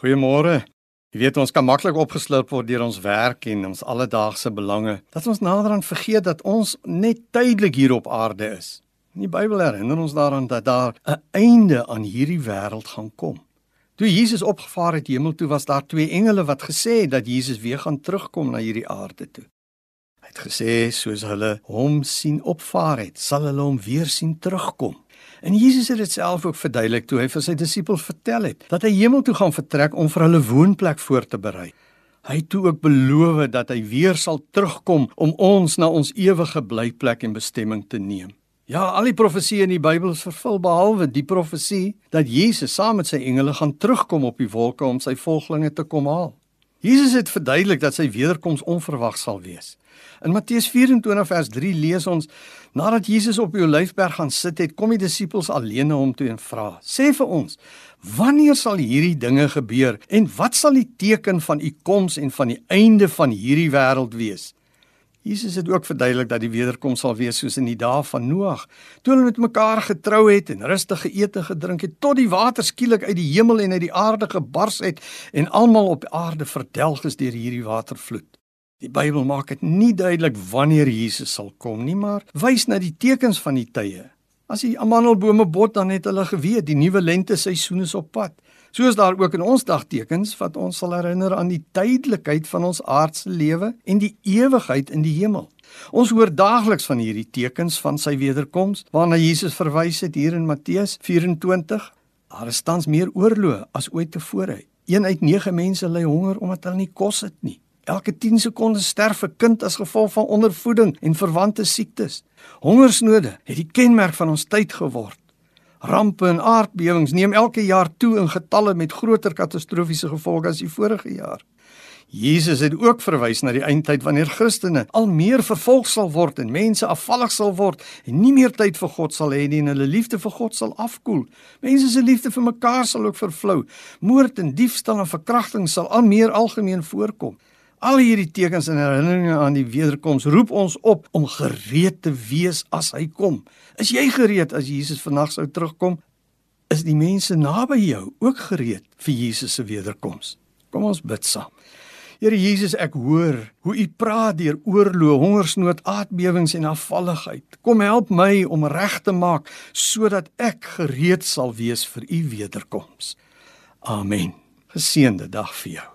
Goeiemôre. Jy weet ons kan maklik opgeslurp word deur ons werk en ons alledaagse belange. Dat ons naderhand vergeet dat ons net tydelik hier op aarde is. Die Bybel herinner ons daaraan dat daar 'n einde aan hierdie wêreld gaan kom. Toe Jesus opgevaar het hemel toe, was daar twee engele wat gesê het dat Jesus weer gaan terugkom na hierdie aarde toe. Hy het gesê soos hulle hom sien opvaar het, sal hulle hom weer sien terugkom. En Jesus het dit self ook verduidelik toe hy vir sy disippels vertel het dat hy hemel toe gaan vertrek om vir hulle woonplek voor te berei. Hy het toe ook beloof dat hy weer sal terugkom om ons na ons ewige blyplek en bestemming te neem. Ja, al die profeseë in die Bybel is vervul behalwe die profesie dat Jesus saam met sy engele gaan terugkom op die wolke om sy volgelinge te kom haal. Jesus het verduidelik dat sy wederkoms onverwags sal wees. In Matteus 24 vers 3 lees ons: Nadat Jesus op die Olyfberg gaan sit het, kom die disippels alleen na hom toe en vra: "Sê vir ons, wanneer sal hierdie dinge gebeur en wat sal die teken van u koms en van die einde van hierdie wêreld wees?" Jesus het ook verduidelik dat die wederkoms sal wees soos in die dae van Noag, toe hulle met mekaar getrou het en rustig geëet en gedrink het tot die water skielik uit die hemel en uit die aarde gebars het en almal op aarde verdelg is deur hierdie watervloed. Die Bybel maak dit nie duidelik wanneer Jesus sal kom nie, maar wys na die tekens van die tye. As die amandelbome bot dan het hulle geweet die nuwe lente seisoen is op pad. Soos daar ook in ons dagtekens wat ons sal herinner aan die tydelikheid van ons aardse lewe en die ewigheid in die hemel. Ons hoor daagliks van hierdie tekens van sy wederkoms waarna Jesus verwys het hier in Matteus 24. Daar is tans meer oorlog as ooit tevore. Een uit 9 mense ly honger omdat hulle nie kos het nie. Elke 10 sekondes sterf 'n kind as gevolg van ondervoeding en verwante siektes. Hongersnode het die kenmerk van ons tyd geword. Rampe en aardbewings neem elke jaar toe in getalle met groter katastrofiese gevolge as die vorige jaar. Jesus het ook verwys na die eindtyd wanneer Christene al meer vervolg sal word en mense afvallig sal word en nie meer tyd vir God sal hê nie en hulle liefde vir God sal afkoel. Mense se liefde vir mekaar sal ook vervlou. Moord en diefstal en verkrachting sal al meer algemeen voorkom. Al hierdie tekens en herinneringe aan die wederkoms roep ons op om gereed te wees as hy kom. Is jy gereed as Jesus vannag sou terugkom? Is die mense naby jou ook gereed vir Jesus se wederkoms? Kom ons bid saam. Here Jesus, ek hoor hoe U praat deur oorlog, hongersnood, aardbewings en afvalligheid. Kom help my om reg te maak sodat ek gereed sal wees vir U wederkoms. Amen. Geseënde dag vir jou.